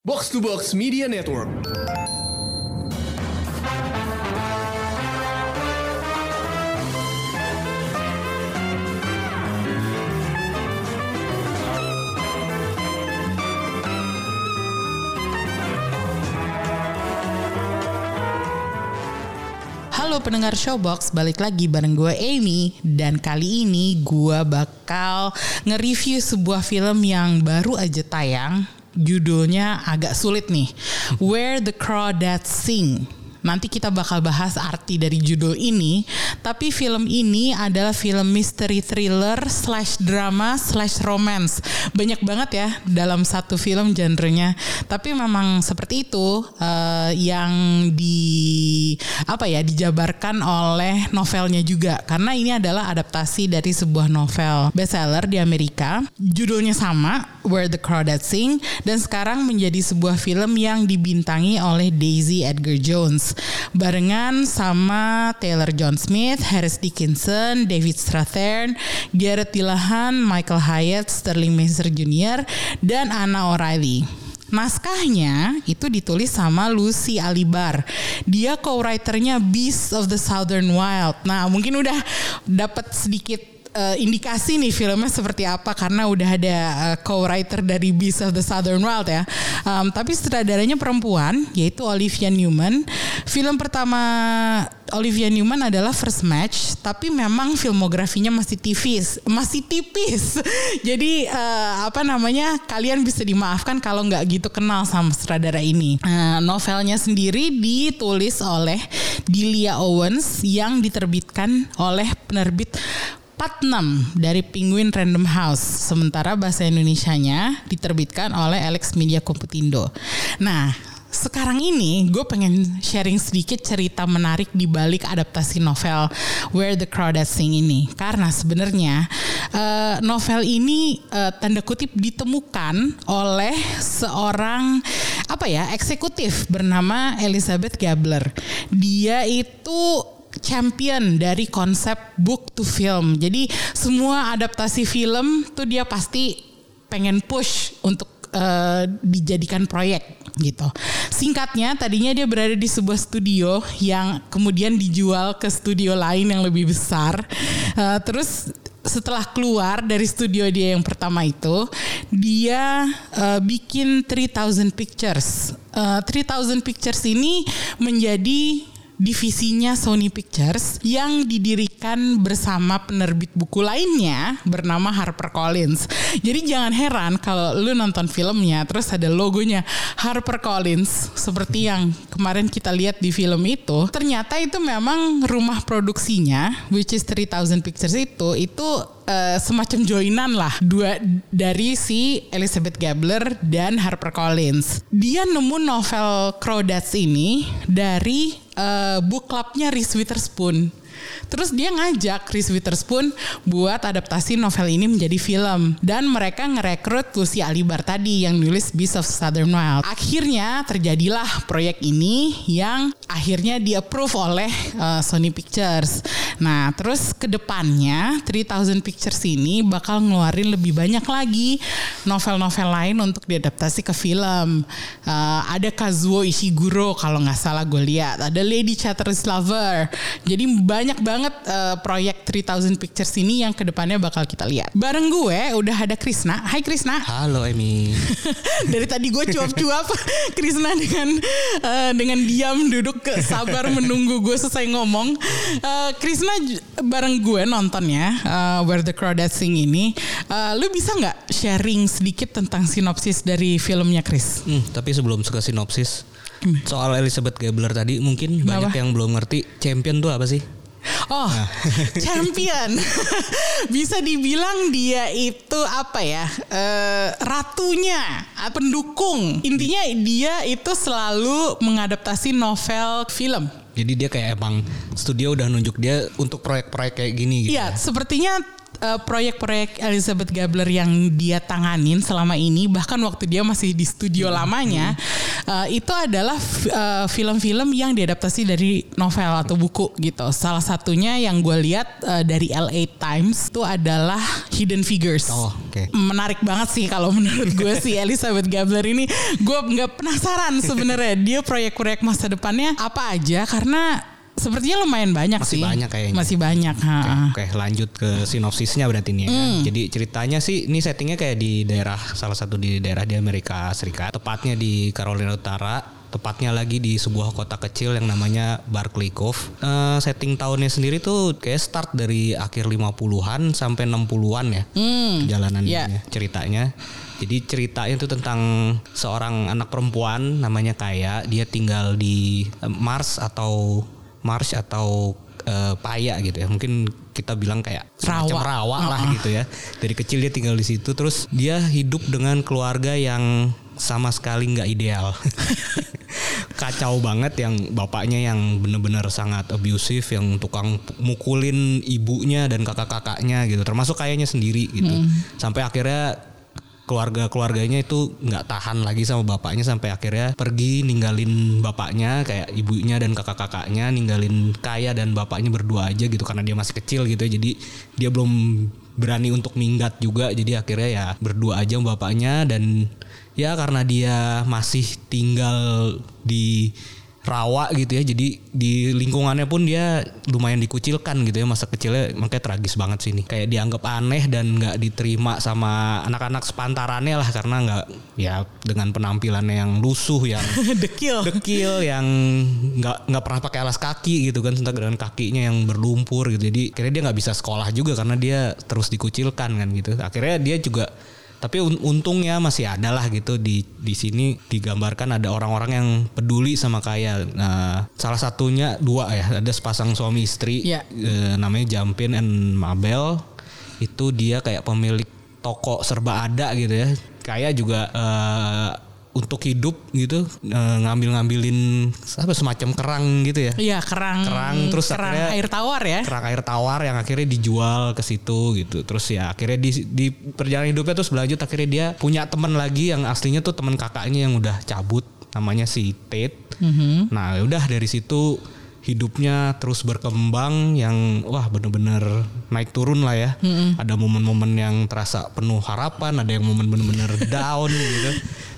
Box to Box Media Network. Halo pendengar Showbox, balik lagi bareng gue Amy dan kali ini gue bakal nge-review sebuah film yang baru aja tayang. Judulnya agak sulit nih. Where the Crawdads Sing. Nanti kita bakal bahas arti dari judul ini. Tapi film ini adalah film mystery thriller slash drama slash romance. Banyak banget ya dalam satu film genrenya. Tapi memang seperti itu uh, yang di apa ya dijabarkan oleh novelnya juga. Karena ini adalah adaptasi dari sebuah novel bestseller di Amerika. Judulnya sama, Where the Crawdads Sing, dan sekarang menjadi sebuah film yang dibintangi oleh Daisy Edgar Jones barengan sama Taylor John Smith, Harris Dickinson, David Strathairn, Garrett Dillahan, Michael Hyatt, Sterling Macer Jr. dan Anna O'Reilly. Naskahnya itu ditulis sama Lucy Alibar. Dia co-writernya Beasts of the Southern Wild. Nah, mungkin udah dapat sedikit uh, indikasi nih filmnya seperti apa karena udah ada uh, co-writer dari Beast of the Southern Wild ya. Um, tapi sutradaranya perempuan yaitu Olivia Newman. Film pertama Olivia Newman adalah First Match, tapi memang filmografinya masih tipis, masih tipis. Jadi uh, apa namanya kalian bisa dimaafkan kalau nggak gitu kenal sama sutradara ini. Uh, novelnya sendiri ditulis oleh Delia Owens yang diterbitkan oleh penerbit Patnam dari Penguin Random House. Sementara bahasa Indonesianya diterbitkan oleh Alex Media Komputindo. Nah, sekarang ini gue pengen sharing sedikit cerita menarik di balik adaptasi novel Where the Crawdads Sing ini karena sebenarnya uh, novel ini uh, tanda kutip ditemukan oleh seorang apa ya eksekutif bernama Elizabeth Gabler dia itu champion dari konsep book to film. Jadi semua adaptasi film tuh dia pasti pengen push untuk uh, dijadikan proyek gitu. Singkatnya tadinya dia berada di sebuah studio yang kemudian dijual ke studio lain yang lebih besar. Uh, terus setelah keluar dari studio dia yang pertama itu, dia uh, bikin 3000 pictures. Uh, 3000 pictures ini menjadi divisinya Sony Pictures yang didirikan bersama penerbit buku lainnya bernama HarperCollins. Jadi jangan heran kalau lu nonton filmnya terus ada logonya HarperCollins seperti yang kemarin kita lihat di film itu. Ternyata itu memang rumah produksinya which is 3000 Pictures itu itu uh, semacam joinan lah dua dari si Elizabeth Gabler dan HarperCollins. Dia nemu novel Crawdads ini dari uh, book clubnya Reese Witherspoon. Terus dia ngajak Reese Witherspoon buat adaptasi novel ini menjadi film. Dan mereka ngerekrut Lucy Alibar tadi yang nulis Beast of Southern Wild. Akhirnya terjadilah proyek ini yang akhirnya di approve oleh uh, Sony Pictures. Nah terus ke depannya 3000 Pictures ini bakal ngeluarin lebih banyak lagi novel-novel lain untuk diadaptasi ke film. Uh, ada Kazuo Ishiguro kalau nggak salah gue lihat. Ada Lady Chatterley's Lover. Jadi banyak banget uh, proyek 3000 Pictures ini yang ke depannya bakal kita lihat. Bareng gue udah ada Krisna. Hai Krisna. Halo Emi. Dari tadi gue cuap-cuap Krisna dengan uh, dengan diam duduk ke sabar menunggu gue selesai ngomong. Uh, Krisna bareng gue nonton ya uh, Where the Crawdads Sing ini. Uh, lu bisa nggak sharing sedikit tentang sinopsis dari filmnya Chris? Hmm, tapi sebelum ke sinopsis soal Elizabeth Gabler tadi mungkin Kenapa? banyak yang belum ngerti champion tuh apa sih? Oh, nah. champion. Bisa dibilang dia itu apa ya? Uh, ratunya, pendukung. Intinya dia itu selalu mengadaptasi novel film. Jadi dia kayak emang studio udah nunjuk dia untuk proyek-proyek kayak gini gitu. Iya, ya? sepertinya uh, proyek-proyek Elizabeth Gabler yang dia tanganin selama ini bahkan waktu dia masih di studio hmm. lamanya Uh, itu adalah uh, film-film yang diadaptasi dari novel atau buku gitu. Salah satunya yang gue lihat uh, dari LA Times itu adalah Hidden Figures. Oh, oke. Menarik banget sih kalau menurut gue si Elizabeth Gabler ini gue nggak penasaran sebenarnya dia proyek-proyek masa depannya apa aja karena sepertinya lumayan banyak Masih sih. banyak kayaknya. Masih banyak. ha. Oke, lanjut ke sinopsisnya berarti ini ya. kan? Jadi ceritanya sih ini settingnya kayak di daerah salah satu di daerah di Amerika Serikat, tepatnya di Carolina Utara. Tepatnya lagi di sebuah kota kecil yang namanya Barkley Cove. Eh, setting tahunnya sendiri tuh kayak start dari akhir 50-an sampai 60-an ya. Perjalanan Iya. ininya, ceritanya. Jadi ceritanya itu tentang seorang anak perempuan namanya Kaya. Dia tinggal di eh, Mars atau Mars atau eh, Paya gitu ya. Mungkin kita bilang kayak semacam Rawa. rawa lah gitu ya. Dari kecil dia tinggal di situ. Terus dia hidup dengan keluarga yang sama sekali nggak ideal. Kacau banget yang bapaknya yang bener-bener sangat abusive, yang tukang mukulin ibunya dan kakak-kakaknya gitu. Termasuk kayaknya sendiri gitu. Sampai akhirnya keluarga-keluarganya itu nggak tahan lagi sama bapaknya sampai akhirnya pergi ninggalin bapaknya kayak ibunya dan kakak-kakaknya ninggalin kaya dan bapaknya berdua aja gitu karena dia masih kecil gitu ya. Jadi dia belum berani untuk minggat juga. Jadi akhirnya ya berdua aja bapaknya dan ya karena dia masih tinggal di rawa gitu ya. Jadi di lingkungannya pun dia lumayan dikucilkan gitu ya masa kecilnya. Makanya tragis banget sih ini. Kayak dianggap aneh dan nggak diterima sama anak-anak sepantarannya lah. Karena nggak ya dengan penampilannya yang lusuh yang Dekil. dekil yang nggak nggak pernah pakai alas kaki gitu kan. Tentang dengan kakinya yang berlumpur gitu. Jadi akhirnya dia nggak bisa sekolah juga karena dia terus dikucilkan kan gitu. Akhirnya dia juga tapi un- untungnya masih ada lah gitu di di sini digambarkan ada orang-orang yang peduli sama kaya. Nah salah satunya dua ya ada sepasang suami istri Iya. eh, namanya Jampin and Mabel. Itu dia kayak pemilik toko serba ada gitu ya. Kayak juga eh, untuk hidup gitu eh, ngambil-ngambilin apa semacam kerang gitu ya Iya kerang. Kerang, terus kerang akhirnya- air tawar ya. kerang air tawar yang akhirnya dijual ke situ gitu terus ya akhirnya di, di perjalanan hidupnya terus berlanjut akhirnya dia punya teman lagi yang aslinya tuh teman kakaknya yang udah cabut namanya si Tate nah ya udah dari situ hidupnya terus berkembang yang wah bener-bener naik turun lah ya. Ada momen-momen yang terasa penuh harapan ada yang momen bener-bener down gitu.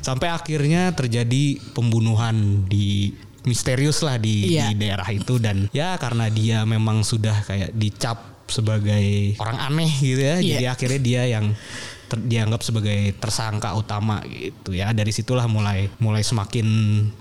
Sampai akhirnya terjadi pembunuhan di misterius lah di, Iya. di daerah itu. Dan ya karena dia memang sudah kayak dicap sebagai orang aneh gitu ya. Iya. jadi akhirnya dia yang ter- dianggap sebagai tersangka utama gitu ya dari situlah mulai mulai semakin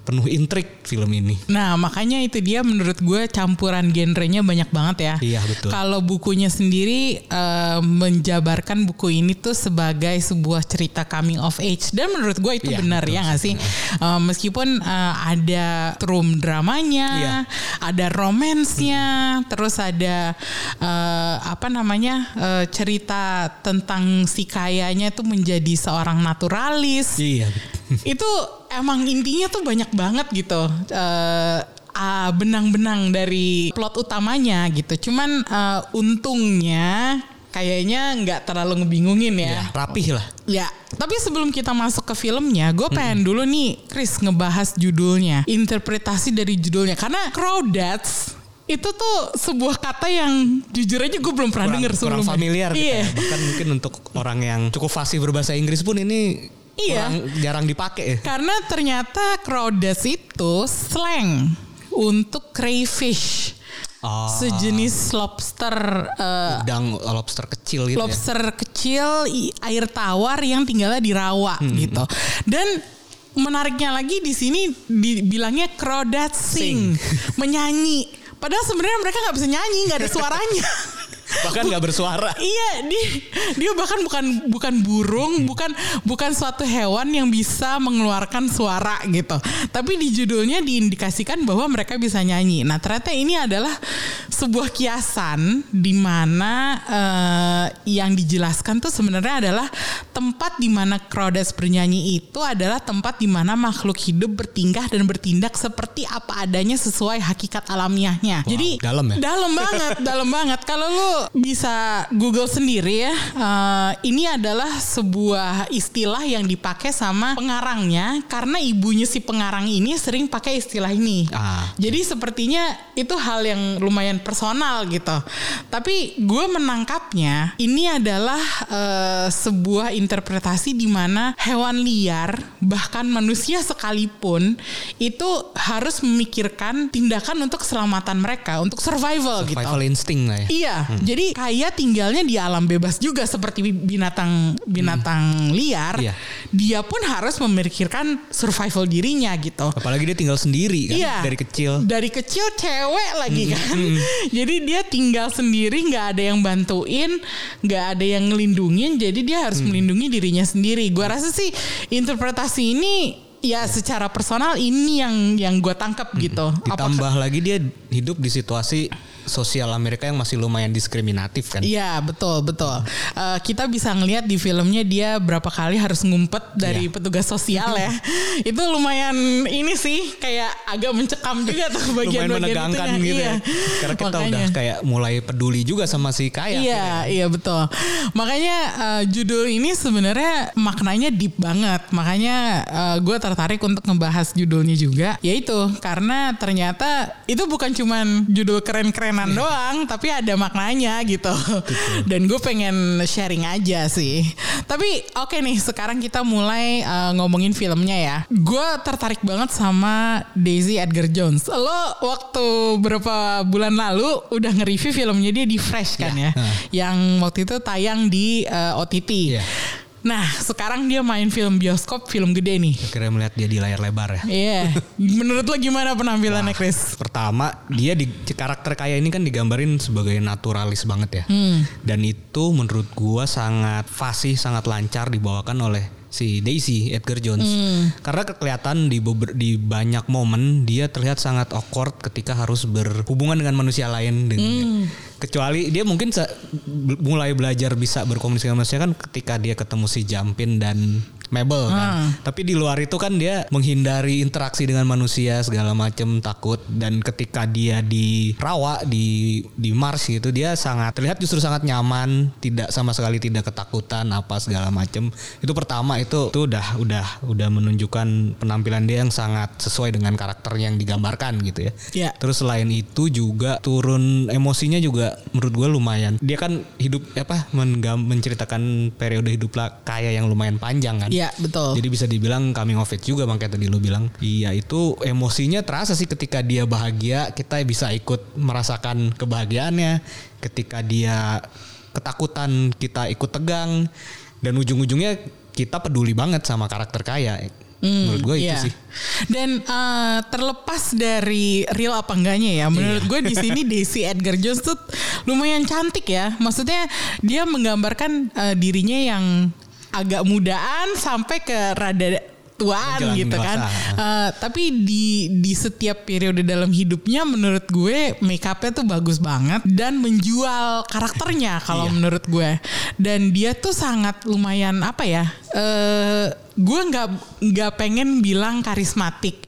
penuh intrik film ini Nah makanya itu dia menurut gue campuran genrenya banyak banget ya. Iya, betul. Kalau bukunya sendiri eh, menjabarkan buku ini tuh sebagai sebuah cerita coming of age dan menurut gue itu Iya, benar betul ya nggak sih? Eh, meskipun eh, ada trum dramanya, Iya. ada romansnya, terus ada eh, apa namanya eh, cerita tentang si kayanya tuh menjadi seorang naturalis. Iya itu emang intinya tuh banyak banget gitu eh ah, benang-benang dari plot utamanya gitu. Cuman eh, untungnya kayaknya nggak terlalu ngebingungin ya. ya rapih lah. Ya, tapi sebelum kita masuk ke filmnya, gue pengen dulu nih, Chris ngebahas judulnya, interpretasi dari judulnya, karena crawdads itu tuh sebuah kata yang jujur aja gue belum pernah kurang, denger kurang sebelumnya. familiar gitu Iya. ya. bahkan mungkin untuk orang yang cukup fasih berbahasa Inggris pun ini Iya. kurang jarang dipakai ya Karena ternyata crawdads itu slang untuk crayfish. Oh. Sejenis lobster eh, udang lobster kecil gitu ya lobster kecil i- air tawar yang tinggalnya di rawa Hmm. gitu. Dan menariknya lagi di sini dibilangnya crawdad sing, menyanyi. Padahal sebenarnya mereka nggak bisa nyanyi, nggak ada suaranya. bahkan nggak bersuara Iya, dia dia bahkan bukan bukan burung, bukan bukan suatu hewan yang bisa mengeluarkan suara gitu. Tapi di judulnya diindikasikan bahwa mereka bisa nyanyi. Nah, ternyata ini adalah sebuah kiasan di mana eh, yang dijelaskan tuh sebenarnya adalah tempat di mana crawdads bernyanyi itu adalah tempat di mana makhluk hidup bertingkah dan bertindak seperti apa adanya sesuai hakikat alamiahnya. Wow, Jadi dalam ya? Dalam banget, dalam banget. Kalau lu bisa Google sendiri ya. Eh, ini adalah sebuah istilah yang dipakai sama pengarangnya karena ibunya si pengarang ini sering pakai istilah ini. Ah. Jadi sepertinya itu hal yang lumayan personal gitu. Tapi gue menangkapnya ini adalah eh, sebuah interpretasi di mana hewan liar bahkan manusia sekalipun itu harus memikirkan tindakan untuk keselamatan mereka untuk survival, gitu. Survival instinct lah ya. Iya, jadi kayak tinggalnya di alam bebas juga seperti binatang binatang liar. Iya. Dia pun harus memikirkan survival dirinya gitu. Apalagi dia tinggal sendiri kan Iya. dari kecil. Dari kecil cewek lagi kan. Jadi dia tinggal sendiri, nggak ada yang bantuin, nggak ada yang ngelindungin. Jadi dia harus melindungi dirinya sendiri. Gua rasa sih interpretasi ini ya secara personal ini yang yang gue tangkap gitu. Apakah- Ditambah lagi dia hidup di situasi sosial Amerika yang masih lumayan diskriminatif kan. Iya betul betul. Eh, kita bisa ngelihat di filmnya dia berapa kali harus ngumpet dari Iya. petugas sosial ya. itu lumayan ini sih kayak agak mencekam juga tuh bagian-bagian lumayan menegangkan itunya. gitu Iya. ya. Karena kita Makanya. udah kayak mulai peduli juga sama si Kaya. Iya, iya betul. Makanya eh, judul ini sebenarnya maknanya deep banget. Makanya gue tertarik untuk ngebahas judulnya juga, yaitu karena ternyata itu bukan cuman judul keren-kerenan doang, tapi ada maknanya gitu. Dan gue pengen sharing aja sih. Tapi oke nih, sekarang kita mulai eh, ngomongin filmnya ya. Gue tertarik banget sama Daisy Edgar Jones. Lo waktu berapa bulan lalu udah nge-review filmnya dia di Fresh kan ya, yang waktu itu tayang di eh, OTT. Iya. Nah, sekarang dia main film bioskop, film gede nih. Akhirnya melihat dia di layar lebar ya. Iya. Menurut lo gimana penampilannya, Chris? Pertama dia di karakter Kaya ini kan digambarin sebagai naturalis banget ya. Hmm. Dan itu menurut gua sangat fasih, sangat lancar dibawakan oleh si Daisy Edgar Jones. Hmm. Karena kelihatan di beber- di banyak momen dia terlihat sangat awkward ketika harus berhubungan dengan manusia lain. Dan- Hmm. Kecuali dia mungkin mulai belajar bisa berkomunikasi dengan manusia kan ketika dia ketemu si Jampin dan Mabel kan. Tapi di luar itu kan dia menghindari interaksi dengan manusia segala macam takut dan ketika dia di rawa di di Mars gitu dia sangat terlihat justru sangat nyaman, tidak sama sekali tidak ketakutan apa segala macam. Itu pertama itu itu udah udah udah menunjukkan penampilan dia yang sangat sesuai dengan karakter yang digambarkan gitu ya. Iya. Terus selain itu juga turun emosinya juga menurut gue lumayan. Dia kan hidup apa menggam, menceritakan periode hidup lah kaya yang lumayan panjang kan. Iya, betul. Jadi bisa dibilang coming of age juga bang kayak tadi lu bilang. Iya itu emosinya terasa sih ketika dia bahagia kita bisa ikut merasakan kebahagiaannya. Ketika dia ketakutan kita ikut tegang dan ujung-ujungnya kita peduli banget sama karakter kaya. Menurut gue itu Iya. sih. Dan eh, terlepas dari real apa enggaknya ya, menurut gue di sini Daisy Edgar Jones tuh lumayan cantik ya. Maksudnya dia menggambarkan eh, dirinya yang agak mudaan sampai ke rada tuaan Menjelang gitu kan. Eh, tapi di di setiap periode dalam hidupnya menurut gue make upnya tuh bagus banget dan menjual karakternya kalau Iya. menurut gue. Dan dia tuh sangat lumayan apa ya? Eh gue nggak nggak pengen bilang karismatik,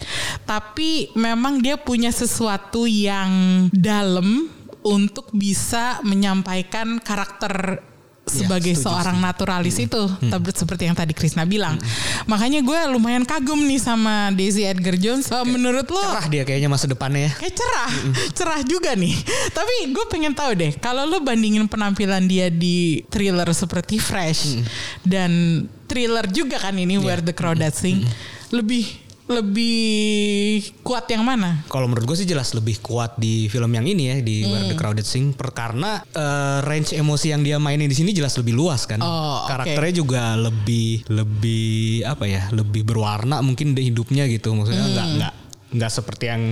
tapi memang dia punya sesuatu yang dalam untuk bisa menyampaikan karakter sebagai setuju, seorang naturalis itu tapi seperti yang tadi Krisna bilang. Makanya gue lumayan kagum nih sama Daisy Edgar Jones Eh, menurut lo? Cerah dia kayaknya masa depannya ya. kayak cerah cerah juga nih. Tapi gue pengen tahu deh kalau lo bandingin penampilan dia di thriller seperti Fresh dan thriller juga kan ini Where the Crowd Sing lebih lebih kuat yang mana? Kalau menurut gue sih jelas lebih kuat di film yang ini ya di Where the Crowded Sing per karena eh, range emosi yang dia mainin di sini jelas lebih luas kan. Oh. Karakternya juga lebih lebih apa ya lebih berwarna mungkin di hidupnya gitu. Maksudnya nggak nggak nggak seperti yang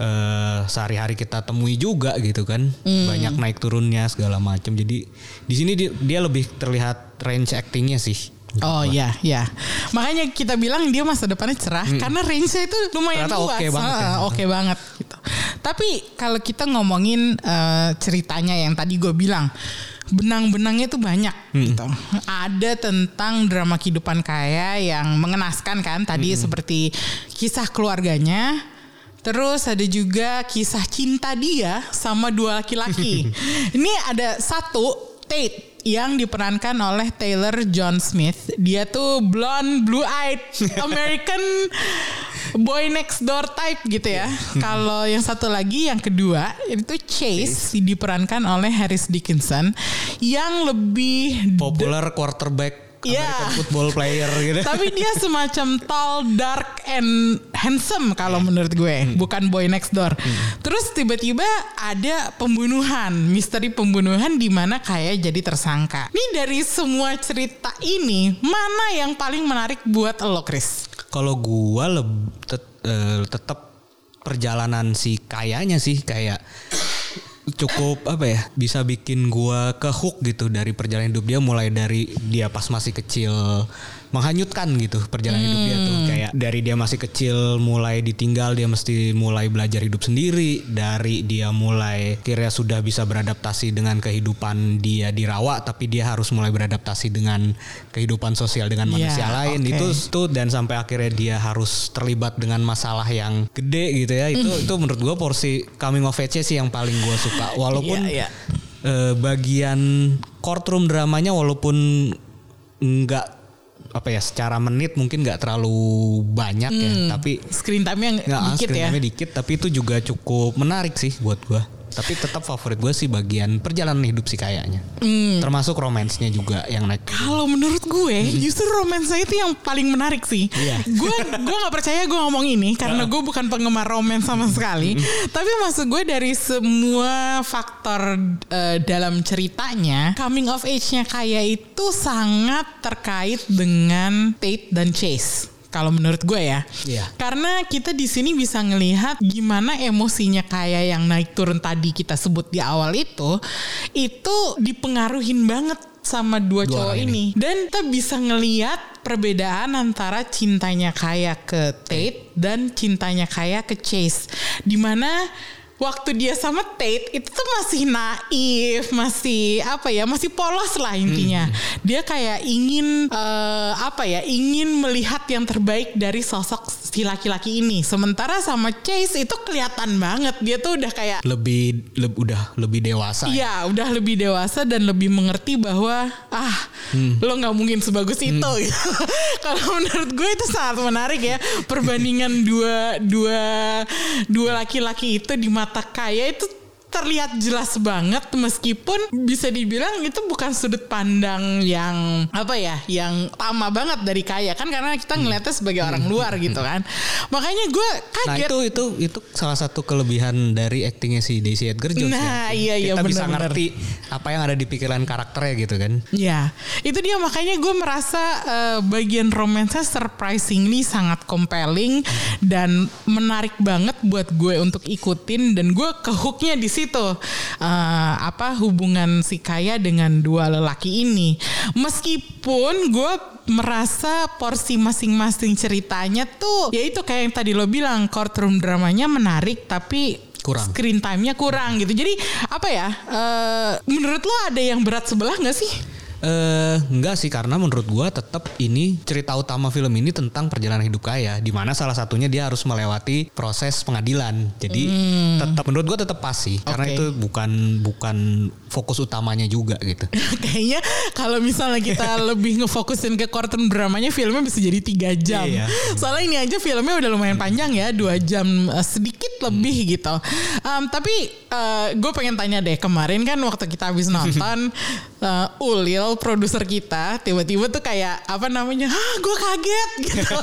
eh, sehari-hari kita temui juga gitu kan. Banyak naik turunnya segala macam. Jadi di sini dia, dia lebih terlihat range actingnya sih. Oh iya, iya. Makanya kita bilang dia masa depannya cerah karena range-nya itu lumayan Ternyata luas. oke banget ya. Oke banget gitu. Tapi kalau kita ngomongin eh, ceritanya yang tadi gue bilang benang-benangnya tuh banyak gitu. Ada tentang drama kehidupan kaya yang mengenaskan kan tadi seperti kisah keluarganya, Terus ada juga kisah cinta dia sama dua laki-laki. Ini ada satu Tate yang diperankan oleh Taylor John Smith. Dia tuh blonde, blue eyed, American boy next door type gitu ya. Kalau yang satu lagi yang kedua itu Chase diperankan oleh Harris Dickinson yang lebih Popular quarterback Iya. American football player gitu. tapi dia semacam tall, dark, and handsome kalau menurut gue, bukan boy next door. Terus tiba-tiba ada pembunuhan, misteri pembunuhan di mana kayak jadi tersangka. Ini dari semua cerita ini, mana yang paling menarik buat lo, Chris? Kalau gua leb, tet- eh, tetap perjalanan si kayanya sih kayak cukup apa ya bisa bikin gua ke hook gitu dari perjalanan hidup dia mulai dari dia pas masih kecil menghanyutkan gitu perjalanan hidup dia tuh kayak dari dia masih kecil mulai ditinggal dia mesti mulai belajar hidup sendiri dari dia mulai kira sudah bisa beradaptasi dengan kehidupan dia di rawa tapi dia harus mulai beradaptasi dengan kehidupan sosial dengan Ya, manusia lain oke. itu itu dan sampai akhirnya dia harus terlibat dengan masalah yang gede gitu ya itu Mm. itu menurut gua porsi coming of age sih yang paling gua suka walaupun Iya, iya. eh, bagian courtroom dramanya walaupun nggak apa ya secara menit mungkin nggak terlalu banyak ya tapi Screen time-nya dikit screen ya. time-nya dikit tapi itu juga cukup menarik sih buat gua tapi tetap favorit gue sih bagian perjalanan hidup sih kayaknya Mm. termasuk romansnya juga yang naik Kalau menurut gue, justru romansa itu yang paling menarik sih. Iya. Gue gue nggak percaya gue ngomong ini karena gue bukan penggemar romans sama sekali. Tapi maksud gue dari semua faktor eh, dalam ceritanya, coming of age-nya kayak itu sangat terkait dengan Tate dan Chase. Kalau menurut gue ya, Iya. karena kita di sini bisa ngelihat gimana emosinya kayak yang naik turun tadi kita sebut di awal itu, itu dipengaruhin banget sama dua, Dua cowok orang ini. Dan kita bisa ngelihat perbedaan antara cintanya kayak ke Tate dan cintanya kayak ke Chase. Di mana waktu dia sama Tate itu tuh masih naif, masih apa ya, masih polos lah intinya. Dia kayak ingin eh, apa ya, ingin melihat yang terbaik dari sosok si laki-laki ini. Sementara sama Chase itu kelihatan banget dia tuh udah kayak lebih le- udah lebih dewasa ya. Iya, udah lebih dewasa dan lebih mengerti bahwa ah lo nggak mungkin sebagus itu. gitu. Kalau menurut gue itu sangat menarik ya perbandingan dua dua dua laki-laki itu di mata kaya itu terlihat jelas banget meskipun bisa dibilang itu bukan sudut pandang yang apa ya yang lama banget dari kaya kan karena kita ngeliatnya sebagai orang luar gitu kan. Makanya gue Nah kaget itu itu itu salah satu kelebihan dari aktingnya si Daisy Edgar Jones Nah, ya. iya, iya, Kita bisa benar-benar. ngerti apa yang ada di pikiran karakternya gitu kan. Ya, itu dia. Makanya gue merasa eh, bagian romansnya surprisingly sangat compelling dan menarik banget buat gue untuk ikutin. Dan gue ke hooknya di situ Eh, apa hubungan si Kaya dengan dua lelaki ini. Meskipun gue merasa porsi masing-masing ceritanya tuh ya itu kayak yang tadi lo bilang courtroom dramanya menarik tapi Kurang. screen time-nya kurang gitu. Jadi apa ya? eh, menurut lo ada yang berat sebelah nggak sih? Eh enggak sih karena menurut gua tetap ini cerita utama film ini tentang perjalanan hidup kaya di mana salah satunya dia harus melewati proses pengadilan. Jadi tetap menurut gua tetap pas sih karena Hmm. Oke. itu bukan bukan fokus utamanya juga gitu. Kayaknya kalau misalnya kita lebih ngefokusin ke courtroom dramanya filmnya bisa jadi tiga jam. Iya. Soalnya ini aja filmnya udah lumayan panjang ya, dua jam eh, sedikit lebih gitu. Um, tapi gue pengen tanya deh kemarin kan waktu kita habis nonton eh, Ulil produser kita tiba-tiba tuh kayak apa namanya, ah gue kaget gitu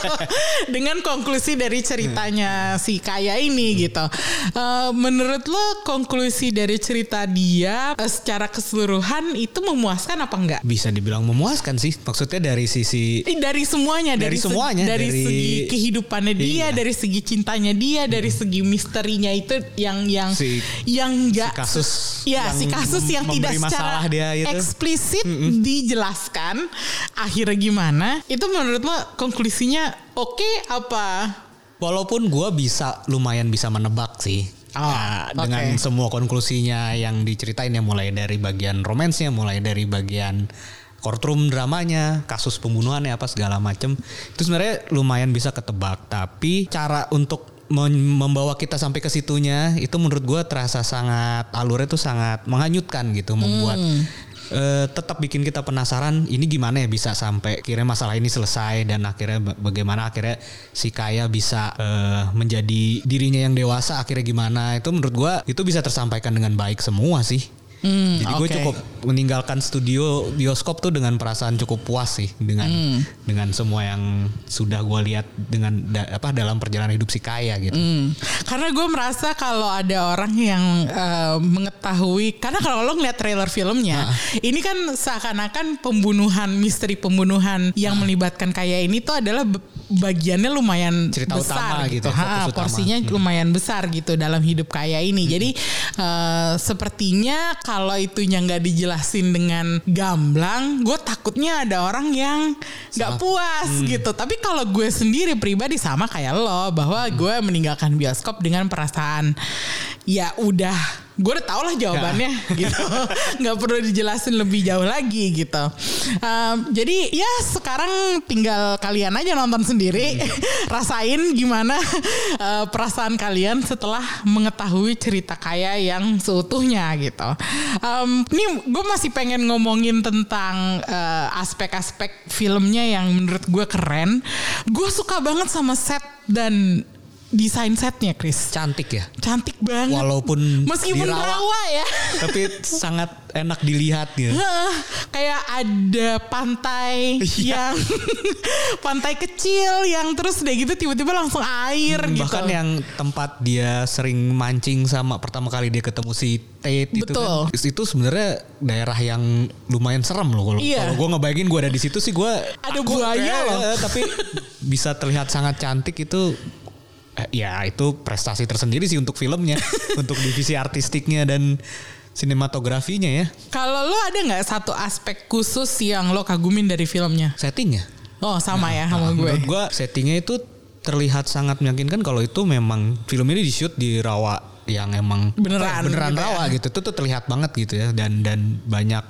dengan konklusi dari ceritanya si Kaya ini gitu. Eh, menurut lo konklusi dari cerita dia secara keseluruhan itu memuaskan apa enggak? Bisa dibilang memuaskan sih. Maksudnya dari sisi Eh, dari semuanya Dari segi- semuanya, dari, dari- segi kehidupannya dia Iya. dari segi cintanya dia dari segi misterinya itu yang yang Si- yang enggak si kasus ya yang si kasus yang tidak secara dia itu. eksplisit dijelaskan akhirnya gimana itu menurut lo konklusinya oke apa Walaupun gua bisa lumayan bisa menebak sih. Nah, oke. dengan semua konklusinya yang diceritain ya mulai dari bagian romansnya, mulai dari bagian courtroom dramanya, kasus pembunuhannya apa segala macem. Itu sebenarnya lumayan bisa ketebak, tapi cara untuk mem- membawa kita sampai ke situnya itu menurut gua terasa sangat alurnya tuh sangat menghanyutkan gitu membuat eh, tetap bikin kita penasaran ini gimana ya bisa sampai kira masalah ini selesai dan akhirnya ba- bagaimana akhirnya si kaya bisa eh, menjadi dirinya yang dewasa akhirnya gimana. Itu menurut gua itu bisa tersampaikan dengan baik semua sih Hmm, jadi gue oke. cukup meninggalkan studio bioskop tuh dengan perasaan cukup puas sih dengan Hmm. dengan semua yang sudah gue lihat dengan da- apa dalam perjalanan hidup si kaya gitu. Hmm. Karena gue merasa kalau ada orang yang eh, mengetahui, karena kalau lo ngeliat trailer filmnya, ini kan seakan-akan pembunuhan, misteri pembunuhan yang melibatkan kaya ini tuh adalah bagiannya lumayan Cerita besar utama gitu, gitu. fokus Ha, utama. porsinya lumayan besar gitu dalam hidup kaya ini. Jadi eh, sepertinya kalau itunya nggak dijelasin dengan gamblang, gue takutnya ada orang yang nggak puas gitu. Tapi kalau gue sendiri pribadi sama kayak lo bahwa gue meninggalkan bioskop dengan perasaan ya udah gue udah tau lah jawabannya gitu. Nggak perlu dijelasin lebih jauh lagi gitu. Um, jadi ya sekarang tinggal kalian aja nonton sendiri. Rasain gimana uh, perasaan kalian setelah mengetahui cerita kaya yang seutuhnya gitu. Um, ini gue masih pengen ngomongin tentang uh, aspek-aspek filmnya yang menurut gue keren. Gue suka banget sama set dan desain setnya Chris Cantik ya. cantik banget Walaupun meskipun dirawat, rawa ya tapi sangat enak dilihat gitu. Heeh, kayak ada pantai Iya. yang pantai kecil yang terus udah gitu tiba-tiba langsung air gitu. Bahkan yang tempat dia sering mancing sama pertama kali dia ketemu si Tate itu Betul. kan. Itu sebenarnya daerah yang lumayan serem loh kalau Iya. kalau gue ngebayangin gue ada di situ sih gue Ada buaya loh. tapi bisa terlihat sangat cantik itu ya itu prestasi tersendiri sih untuk filmnya, untuk divisi artistiknya dan sinematografinya ya. Kalau lo ada nggak satu aspek khusus yang lo kagumin dari filmnya? Settingnya. Oh sama ya sama Nah, gue. Menurut gue settingnya itu terlihat sangat meyakinkan kalau itu memang film ini di shoot di rawa yang emang Beneran beneran gitu ya. rawa gitu. Itu tuh terlihat banget gitu ya dan dan banyak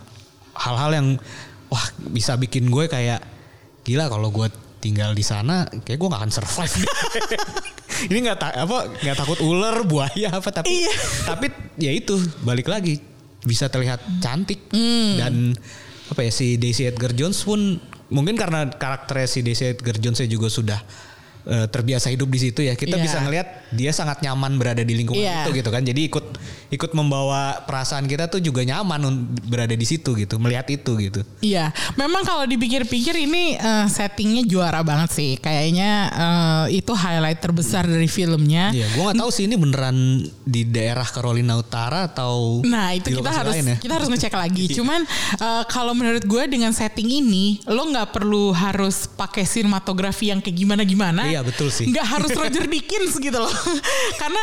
hal-hal yang wah bisa bikin gue kayak gila kalau gue tinggal di sana kayak gue gak akan survive ini nggak ta- apa nggak takut ular buaya apa tapi Iya. tapi ya itu balik lagi bisa terlihat cantik Hmm. dan apa ya si Daisy Edgar Jones pun mungkin karena karakternya si Daisy Edgar Jones juga sudah eh, terbiasa hidup di situ ya kita Iya. bisa ngelihat dia sangat nyaman berada di lingkungan Iya. itu gitu kan jadi ikut ikut membawa perasaan kita tuh juga nyaman berada di situ gitu melihat itu gitu Iya, memang kalau dipikir-pikir ini eh, settingnya juara banget sih. Kayaknya eh, itu highlight terbesar dari filmnya. Iya, gua nggak tahu sih ini beneran di daerah Carolina Utara atau Nah itu kita harus ya? kita harus ngecek lagi. Cuman eh, kalau menurut gue dengan setting ini lo nggak perlu harus pakai sinematografi yang kayak gimana gimana. Iya, betul sih. Nggak harus Roger Dickens gitu loh. Karena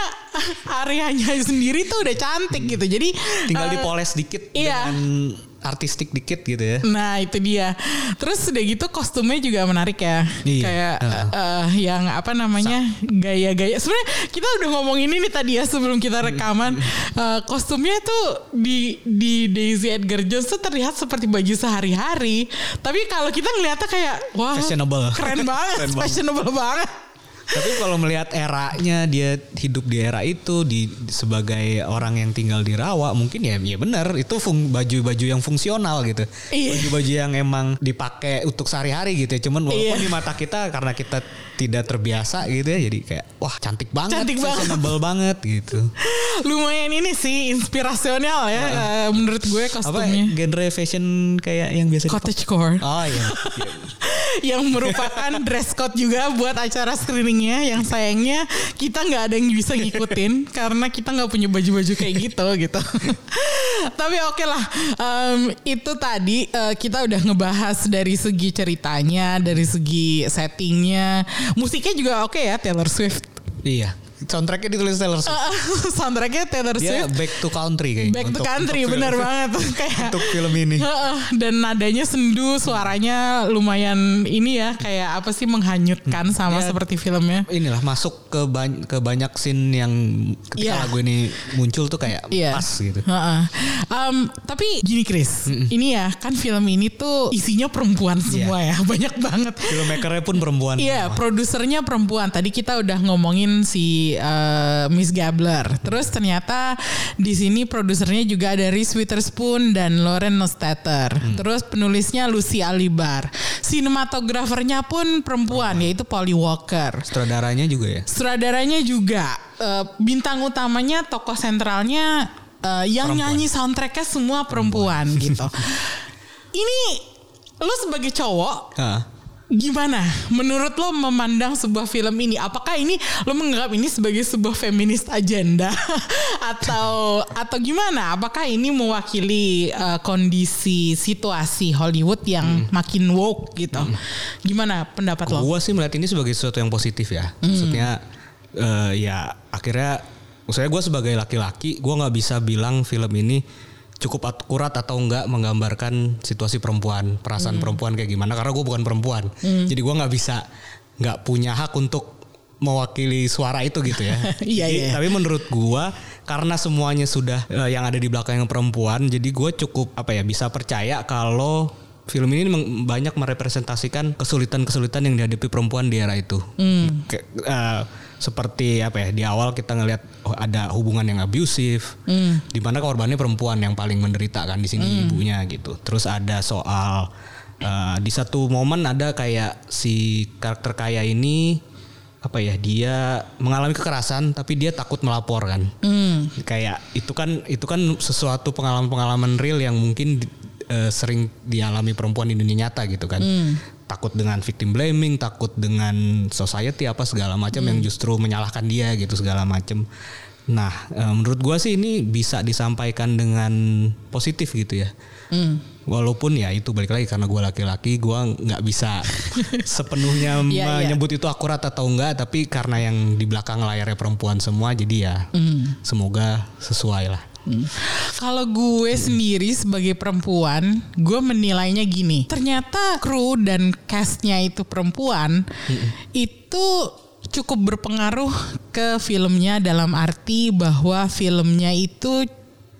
areanya sendiri tuh udah cantik gitu. Jadi tinggal eh, dipoles dikit iya. dengan artistik dikit gitu ya. Nah itu dia. Terus udah gitu kostumnya juga menarik ya. Iya. Kayak Heeh. eh, yang apa namanya gaya-gaya. Sebenarnya kita udah ngomongin ini tadi ya sebelum kita rekaman. Eh, kostumnya tuh di di Daisy Edgar Jones tuh terlihat seperti baju sehari-hari. Tapi kalau kita ngeliatnya kayak wah Fashionable. keren banget, Keren banget. fashionable banget. Tapi kalau melihat eranya dia hidup di era itu di sebagai orang yang tinggal di rawa mungkin ya ya benar itu baju-baju yang fungsional gitu. Iya. Baju-baju yang emang dipakai untuk sehari-hari gitu ya. Cuman walaupun Iya. di mata kita karena kita tidak terbiasa gitu ya jadi kayak wah cantik banget, Cantik banget. fashionable banget gitu. Lumayan ini sih inspirasional ya eh, menurut gue Apa kostumnya. genre fashion kayak yang biasa? Cottagecore. Oh iya. yang merupakan dress code juga buat acara screeningnya yang sayangnya kita nggak ada yang bisa ngikutin karena kita nggak punya baju-baju kayak gitu gitu tapi oke lah em, itu tadi eh, kita udah ngebahas dari segi ceritanya dari segi settingnya musiknya juga oke ya Taylor Swift. Iya, soundtracknya ditulis Taylor Swift. soundtracknya Taylor Dia Swift back to country kayaknya. Back to untuk- country untuk bener film- banget kayak Untuk film ini. Heeh, dan nadanya sendu suaranya lumayan ini ya kayak apa sih menghanyutkan sama Ya. seperti filmnya Inilah masuk ke banyak ke banyak scene yang ketika Iya. lagu ini muncul tuh kayak Iya. pas gitu. Heeh. Em, tapi gini Chris, ini ya kan film ini tuh isinya perempuan semua ya, banyak banget. Filmmakernya pun perempuan. Iya, semua. produsernya perempuan. Tadi kita udah ngomongin si eh, Miss Gabler. Terus ternyata di sini produsernya juga ada Reese Witherspoon dan Lauren Nostetter. Terus penulisnya Lucy Alibar. Sinematografernya pun perempuan yaitu Polly Walker. Sutradaranya juga ya. Sutradaranya juga eh, bintang utamanya tokoh sentralnya eh, yang Perempuan. nyanyi soundtracknya semua perempuan gitu. Ini lo sebagai cowok Hah. Gimana? Menurut lo memandang sebuah film ini apakah ini lo menganggap ini sebagai sebuah feminist agenda? Atau atau gimana? Apakah ini mewakili eh, kondisi situasi Hollywood yang makin woke gitu? Gimana pendapat lo? Gua sih melihat ini sebagai sesuatu yang positif ya. Maksudnya eh, ya akhirnya maksudnya gue sebagai laki-laki gue nggak bisa bilang film ini cukup akurat atau enggak menggambarkan situasi perempuan, perasaan perempuan kayak gimana karena gue bukan perempuan. Jadi gue nggak bisa nggak punya hak untuk mewakili suara itu gitu ya. Iya, iya. Tapi menurut gua karena semuanya sudah eh, yang ada di belakang yang perempuan, jadi gue cukup apa ya bisa percaya kalau film ini banyak merepresentasikan kesulitan-kesulitan yang dihadapi perempuan di era itu. Kayak, eh, seperti apa ya di awal kita ngelihat oh, ada hubungan yang abusif, di mana korbannya perempuan yang paling menderita kan di sini ibunya gitu. Terus ada soal eh, di satu momen ada kayak si karakter kaya ini apa ya dia mengalami kekerasan tapi dia takut melapor kan. Kayak itu kan itu kan sesuatu pengalaman-pengalaman real yang mungkin di- eh, sering dialami perempuan di dunia nyata gitu kan takut dengan victim blaming takut dengan society apa segala macam yang justru menyalahkan dia gitu segala macam. Nah eh, menurut gua sih ini bisa disampaikan dengan positif gitu ya. Walaupun ya itu balik lagi karena gue laki-laki gue nggak bisa sepenuhnya Iya, iya. menyebut itu akurat atau enggak tapi karena yang di belakang layarnya perempuan semua jadi ya semoga sesuai lah. Kalau gue sendiri sebagai perempuan, gue menilainya gini. Ternyata kru dan castnya itu perempuan, itu cukup berpengaruh ke filmnya dalam arti bahwa filmnya itu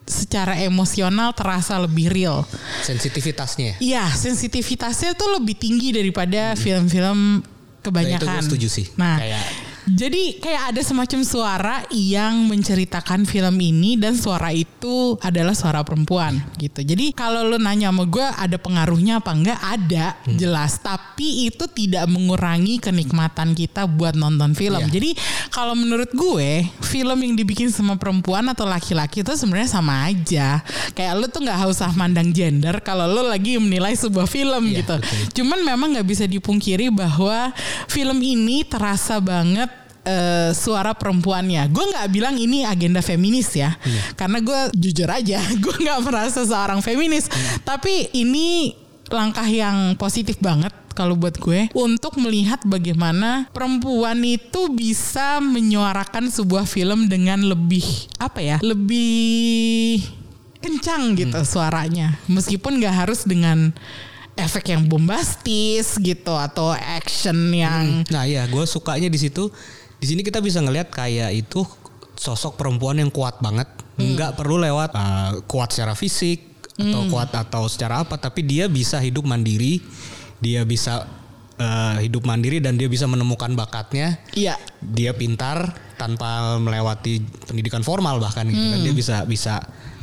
secara emosional terasa lebih real. Sensitivitasnya. ya. Iya, sensitivitasnya tuh lebih tinggi daripada film-film kebanyakan. Nah, itu gue setuju sih. Nah, Kayak- jadi kayak ada semacam suara yang menceritakan film ini dan suara itu adalah suara perempuan gitu. Jadi kalau lo nanya sama gue ada pengaruhnya apa enggak? Ada, Hmm. jelas. Tapi itu tidak mengurangi kenikmatan kita buat nonton film. Iya. Jadi kalau menurut gue film yang dibikin sama perempuan atau laki-laki itu sebenarnya sama aja. Kayak lo tuh nggak usah mandang gender kalau lo lagi menilai sebuah film Iya, gitu. betul. Cuman memang nggak bisa dipungkiri bahwa film ini terasa banget eh, suara perempuannya. Gue nggak bilang ini agenda feminis ya, karena gue jujur aja, gue nggak merasa seorang feminis. Tapi ini langkah yang positif banget kalau buat gue untuk melihat bagaimana perempuan itu bisa menyuarakan sebuah film dengan lebih apa ya, lebih kencang gitu suaranya, meskipun nggak harus dengan efek yang bombastis gitu atau action yang Nah ya gue sukanya di situ. Di sini kita bisa ngelihat kayak itu sosok perempuan yang kuat banget. Nggak perlu lewat uh, kuat secara fisik atau kuat atau secara apa, tapi dia bisa hidup mandiri. Dia bisa uh, hidup mandiri dan dia bisa menemukan bakatnya. Iya. Dia pintar tanpa melewati pendidikan formal bahkan gitu kan. Dia bisa bisa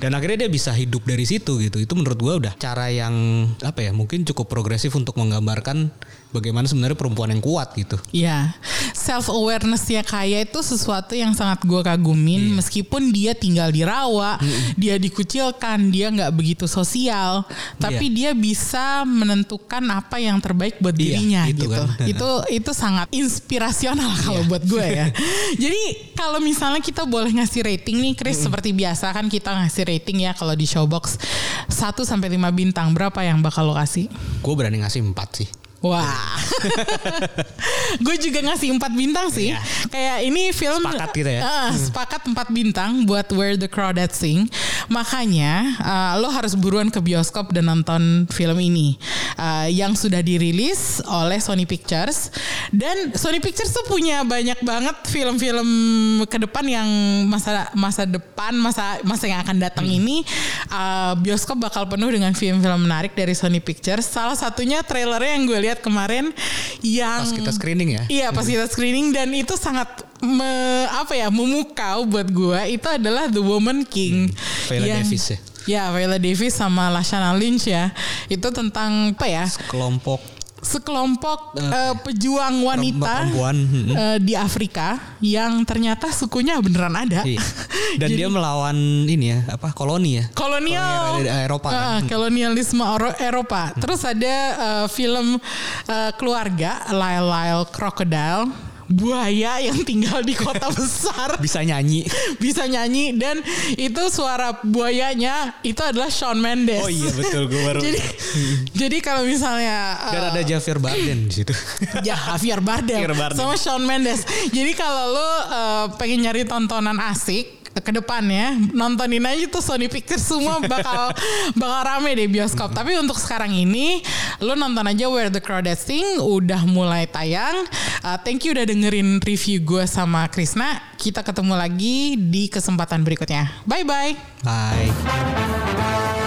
dan akhirnya dia bisa hidup dari situ gitu. Itu menurut gua udah cara yang apa ya mungkin cukup progresif untuk menggambarkan bagaimana sebenarnya perempuan yang kuat gitu. Iya, self awarenessnya kaya itu sesuatu yang sangat gue kagumin. Meskipun dia tinggal di rawa, dia dikucilkan, dia nggak begitu sosial, tapi dia bisa menentukan apa yang terbaik buat Iya, dirinya itu gitu. kan. Itu itu sangat inspirasional kalau buat gue ya. Jadi kalau misalnya kita boleh ngasih rating nih, Chris, seperti biasa kan kita ngasih rating ya kalau di Showbox 1 sampai 5 bintang berapa yang bakal lo kasih? gue berani ngasih empat sih Wah, gue juga ngasih empat bintang sih. Iya. Kayak ini film Sepakat gitu ya? Eh, sepakat empat bintang buat Where the Crawdad Sing. Makanya eh, lo harus buruan ke bioskop dan nonton film ini Eh, yang sudah dirilis oleh Sony Pictures. Dan Sony Pictures tuh punya banyak banget film-film ke depan yang masa masa depan masa masa yang akan datang Hmm. ini eh, bioskop bakal penuh dengan film-film menarik dari Sony Pictures. Salah satunya trailernya yang gue lihat kemarin yang Pas kita screening ya. Iya pas kita screening dan itu sangat me- apa ya memukau buat gua itu adalah The Woman King. Viola yang- Davis ya? Ya Viola Davis sama Lashana Lynch ya. Itu tentang apa ya? Kelompok Sekelompok eh, pejuang wanita perempuan. hmm. eh, di Afrika yang ternyata sukunya beneran ada. Iya. Dan dia melawan ini ya, apa koloni ya? kolonial Kolonial Eropa kan? Ah, kolonialisme Ero- Eropa. Terus ada eh, film eh, keluarga Lyle Lyle Crocodile buaya yang tinggal di kota besar Bisa nyanyi. bisa nyanyi dan itu suara buayanya itu adalah Shawn Mendes. Oh iya betul gue baru. jadi jadi kalau misalnya eh, Dan ada Javier Bardem di situ. Ya Javier Bardem, Javier Bardem. sama Shawn Mendes. Jadi kalau lo uh, pengen nyari tontonan asik ke depannya nontonin aja tuh Sony Pictures semua bakal bakal rame deh bioskop. Tapi untuk sekarang ini lo nonton aja Where the Crawdad Sing udah mulai tayang. Uh, thank you udah dengerin review gue sama Krisna. Kita ketemu lagi di kesempatan berikutnya. Bye bye. Bye.